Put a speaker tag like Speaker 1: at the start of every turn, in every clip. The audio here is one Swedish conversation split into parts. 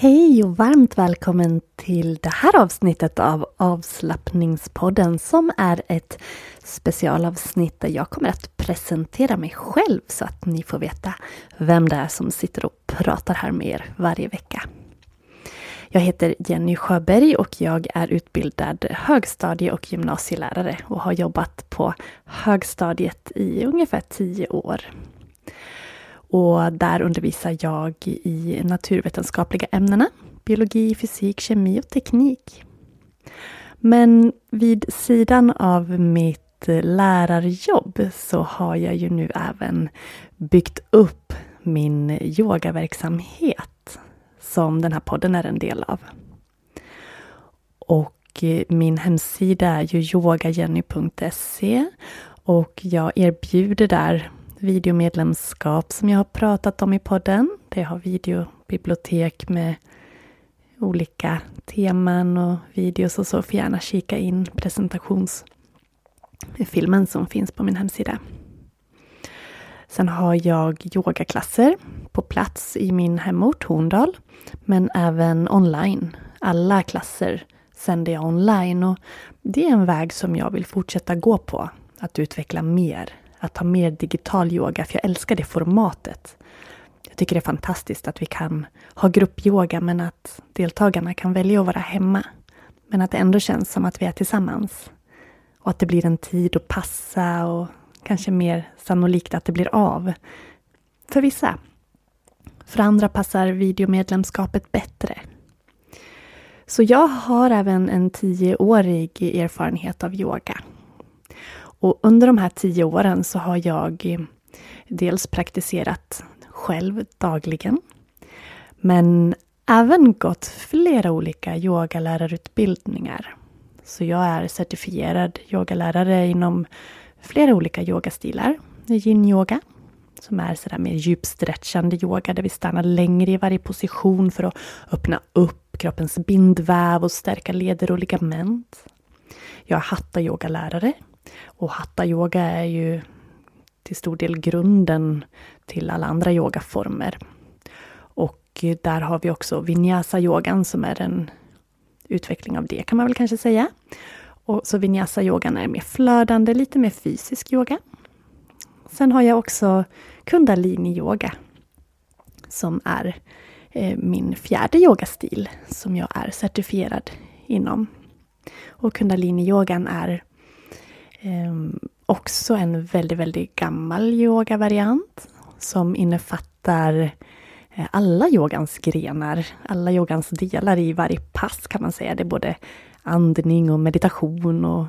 Speaker 1: Hej och varmt välkommen till det här avsnittet av avslappningspodden som är ett specialavsnitt där jag kommer att presentera mig själv så att ni får veta vem det är som sitter och pratar här med er varje vecka. Jag heter Jenny Sjöberg och jag är utbildad högstadie och gymnasielärare och har jobbat på högstadiet i ungefär tio år. Och där undervisar jag i naturvetenskapliga ämnena. Biologi, fysik, kemi och teknik. Men vid sidan av mitt lärarjobb så har jag ju nu även byggt upp min yogaverksamhet som den här podden är en del av. Och eh, min hemsida är ju yogajenny.se och jag erbjuder där videomedlemskap som jag har pratat om i podden. Det har videobibliotek med olika teman och videos och så. Får gärna kika in presentationsfilmen som finns på min hemsida. Sen har jag yogaklasser på plats i min hemort Horndal, men även online. Alla klasser sänder jag online och det är en väg som jag vill fortsätta gå på. Att utveckla mer att ha mer digital yoga, för jag älskar det formatet. Jag tycker det är fantastiskt att vi kan ha gruppyoga, men att deltagarna kan välja att vara hemma. Men att det ändå känns som att vi är tillsammans. Och att det blir en tid att passa och kanske mer sannolikt att det blir av. För vissa. För andra passar videomedlemskapet bättre. Så jag har även en tioårig erfarenhet av yoga. Och under de här tio åren så har jag eh, dels praktiserat själv dagligen, men även gått flera olika yogalärarutbildningar. Så jag är certifierad yogalärare inom flera olika yogastilar. Yin-yoga, som är sådär mer djupstretchande yoga där vi stannar längre i varje position för att öppna upp kroppens bindväv och stärka leder och ligament. Jag är hatta-yogalärare och hatta yoga är ju till stor del grunden till alla andra yogaformer. Och där har vi också vinyasa-yogan som är en utveckling av det kan man väl kanske säga. Och så vinyasa-yogan är mer flödande, lite mer fysisk yoga. Sen har jag också kundalini-yoga som är eh, min fjärde yogastil som jag är certifierad inom. Och kundalini-yogan är Ehm, också en väldigt, väldigt gammal yogavariant som innefattar eh, alla yogans grenar, alla yogans delar i varje pass kan man säga. Det är både andning och meditation och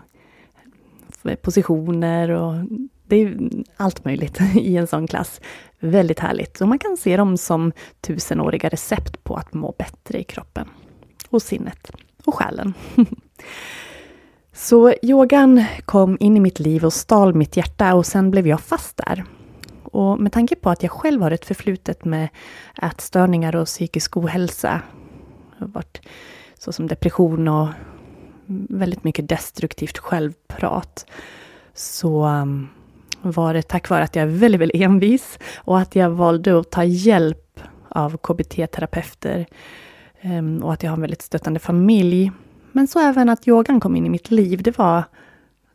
Speaker 1: eh, positioner och det är allt möjligt i en sån klass. Väldigt härligt. Och man kan se dem som tusenåriga recept på att må bättre i kroppen och sinnet och själen. Så yogan kom in i mitt liv och stal mitt hjärta och sen blev jag fast där. Och med tanke på att jag själv har ett förflutet med ätstörningar och psykisk ohälsa, varit såsom depression och väldigt mycket destruktivt självprat så um, var det tack vare att jag är väldigt, väldigt envis och att jag valde att ta hjälp av KBT-terapeuter um, och att jag har en väldigt stöttande familj. Men så även att yogan kom in i mitt liv. Det var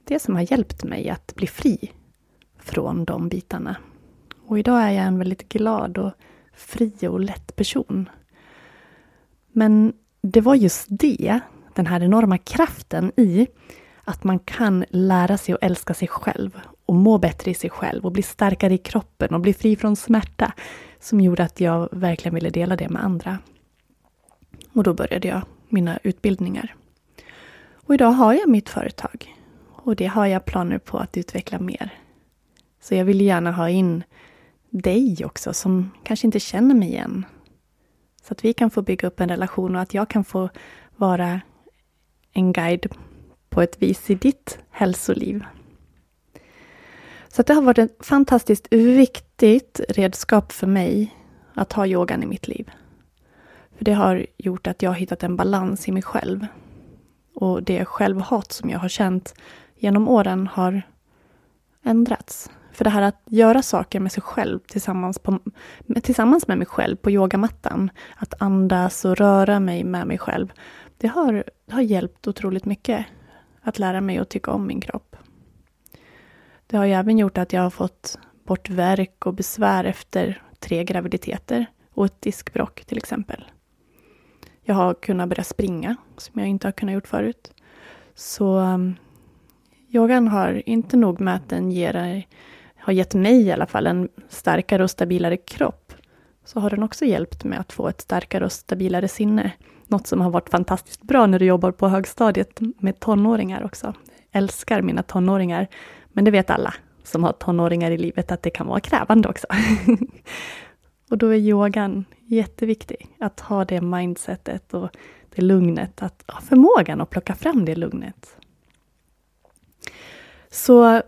Speaker 1: det som har hjälpt mig att bli fri från de bitarna. Och idag är jag en väldigt glad och fri och lätt person. Men det var just det, den här enorma kraften i att man kan lära sig att älska sig själv och må bättre i sig själv och bli starkare i kroppen och bli fri från smärta som gjorde att jag verkligen ville dela det med andra. Och då började jag mina utbildningar. Och idag har jag mitt företag och det har jag planer på att utveckla mer. Så jag vill gärna ha in dig också som kanske inte känner mig igen. Så att vi kan få bygga upp en relation och att jag kan få vara en guide på ett vis i ditt hälsoliv. Så det har varit ett fantastiskt viktigt redskap för mig att ha yogan i mitt liv. För det har gjort att jag har hittat en balans i mig själv. Och det självhat som jag har känt genom åren har ändrats. För det här att göra saker med sig själv tillsammans, på, tillsammans med mig själv på yogamattan, att andas och röra mig med mig själv, det har, det har hjälpt otroligt mycket att lära mig att tycka om min kropp. Det har ju även gjort att jag har fått bort värk och besvär efter tre graviditeter och ett diskbrock till exempel. Jag har kunnat börja springa, som jag inte har kunnat gjort förut. Så um, yogan har inte nog med att den ger, har gett mig i alla fall en starkare och stabilare kropp, så har den också hjälpt mig att få ett starkare och stabilare sinne. Något som har varit fantastiskt bra när du jobbar på högstadiet med tonåringar också. älskar mina tonåringar, men det vet alla som har tonåringar i livet att det kan vara krävande också. och då är yogan jätteviktig, att ha det mindsetet och det lugnet, att ha förmågan att plocka fram det lugnet. Så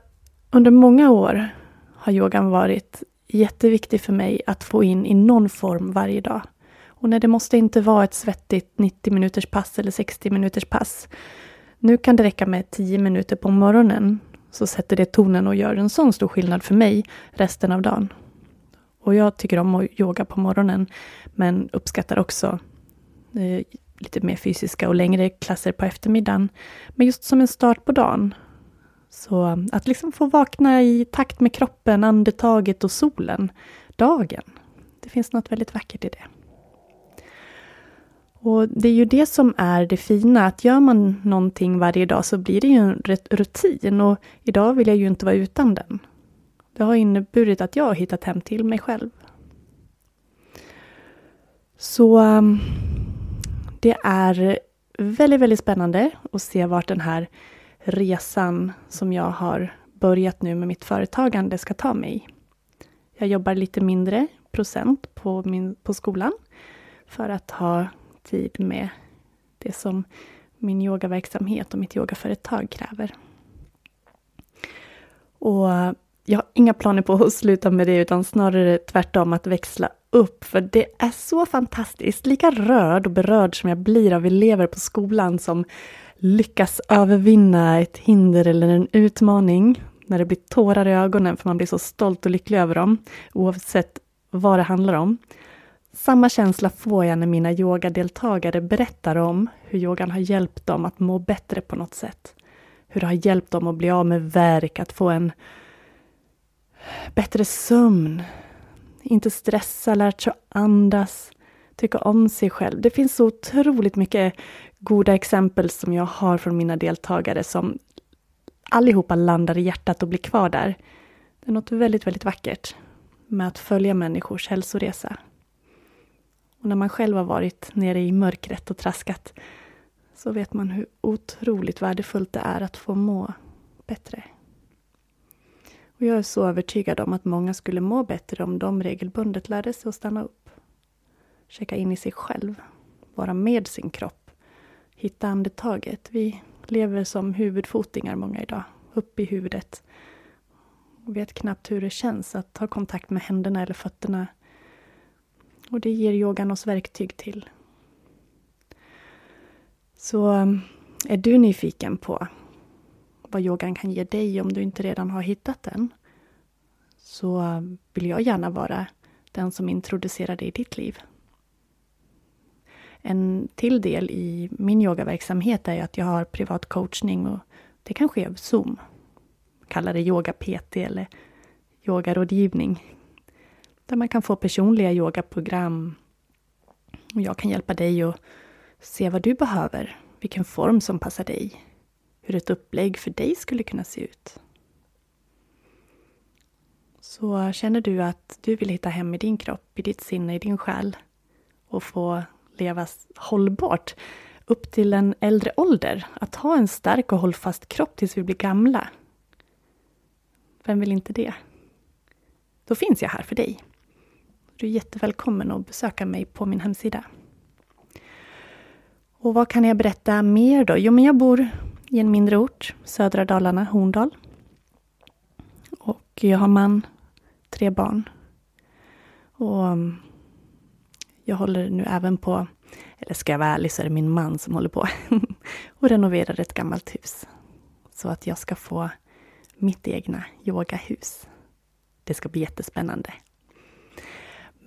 Speaker 1: under många år har yogan varit jätteviktig för mig att få in i någon form varje dag. Och när det måste inte vara ett svettigt 90 minuters pass eller 60 minuters pass. Nu kan det räcka med 10 minuter på morgonen så sätter det tonen och gör en sån stor skillnad för mig resten av dagen. Och jag tycker om att yoga på morgonen men uppskattar också eh, lite mer fysiska och längre klasser på eftermiddagen. Men just som en start på dagen. Så eh, att liksom få vakna i takt med kroppen, andetaget och solen, dagen. Det finns något väldigt vackert i det. Och det är ju det som är det fina, att gör man någonting varje dag så blir det ju en rutin och idag vill jag ju inte vara utan den. Det har inneburit att jag har hittat hem till mig själv. Så um, det är väldigt, väldigt spännande att se vart den här resan som jag har börjat nu med mitt företagande ska ta mig. Jag jobbar lite mindre procent på, min, på skolan för att ha tid med det som min yogaverksamhet och mitt yogaföretag kräver. Och jag har inga planer på att sluta med det, utan snarare tvärtom att växla upp, för det är så fantastiskt. Lika rörd och berörd som jag blir av elever på skolan som lyckas övervinna ett hinder eller en utmaning, när det blir tårar i ögonen för man blir så stolt och lycklig över dem, oavsett vad det handlar om. Samma känsla får jag när mina yogadeltagare berättar om hur yogan har hjälpt dem att må bättre på något sätt. Hur det har hjälpt dem att bli av med värk, att få en bättre sömn, inte stressa, lärt sig att andas, tycka om sig själv. Det finns så otroligt mycket goda exempel som jag har från mina deltagare som allihopa landar i hjärtat och blir kvar där. Det är något väldigt, väldigt vackert med att följa människors hälsoresa. Och när man själv har varit nere i mörkret och traskat så vet man hur otroligt värdefullt det är att få må bättre. Och jag är så övertygad om att många skulle må bättre om de regelbundet lärde sig att stanna upp. Checka in i sig själv, vara med sin kropp, hitta andetaget. Vi lever som huvudfotingar många idag, upp i huvudet. Och vet knappt hur det känns att ta kontakt med händerna eller fötterna och det ger yogan oss verktyg till. Så eh, Är du nyfiken på vad yogan kan ge dig om du inte redan har hittat den? Så vill jag gärna vara den som introducerar det i ditt liv. En till del i min yogaverksamhet är att jag har privat coachning och det kan ske över Zoom. Kalla det yoga-PT eller yogarådgivning. Där man kan få personliga yogaprogram. Och jag kan hjälpa dig att se vad du behöver, vilken form som passar dig, hur ett upplägg för dig skulle kunna se ut. Så känner du att du vill hitta hem i din kropp, i ditt sinne, i din själ och få leva hållbart upp till en äldre ålder. Att ha en stark och hållfast kropp tills vi blir gamla. Vem vill inte det? Då finns jag här för dig. Du är jättevälkommen att besöka mig på min hemsida. Och vad kan jag berätta mer då? Jo, men jag bor i en mindre ort, södra Dalarna, Horndal. Och jag har man, tre barn. Och mm, jag håller nu även på, eller ska jag vara ärlig så är det min man som håller på och renoverar ett gammalt hus. Så att jag ska få mitt egna yogahus. Det ska bli jättespännande.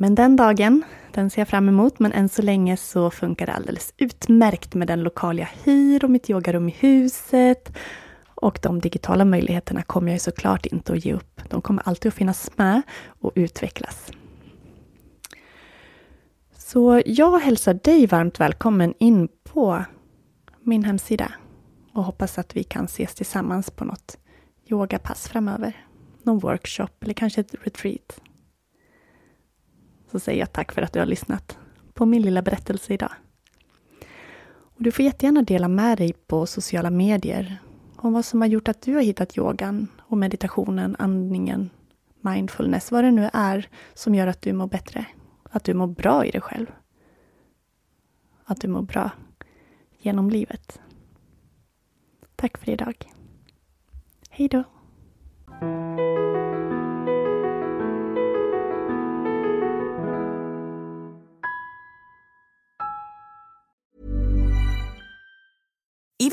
Speaker 1: Men den dagen, den ser jag fram emot, men än så länge så funkar det alldeles utmärkt med den lokal jag hyr och mitt yogarum i huset. Och de digitala möjligheterna kommer jag såklart inte att ge upp. De kommer alltid att finnas med och utvecklas. Så jag hälsar dig varmt välkommen in på min hemsida och hoppas att vi kan ses tillsammans på något yogapass framöver. Någon workshop eller kanske ett retreat. Så säger jag tack för att du har lyssnat på min lilla berättelse idag. Och du får jättegärna dela med dig på sociala medier om vad som har gjort att du har hittat yogan och meditationen, andningen, mindfulness, vad det nu är som gör att du mår bättre. Att du mår bra i dig själv. Att du mår bra genom livet. Tack för idag. Hej då.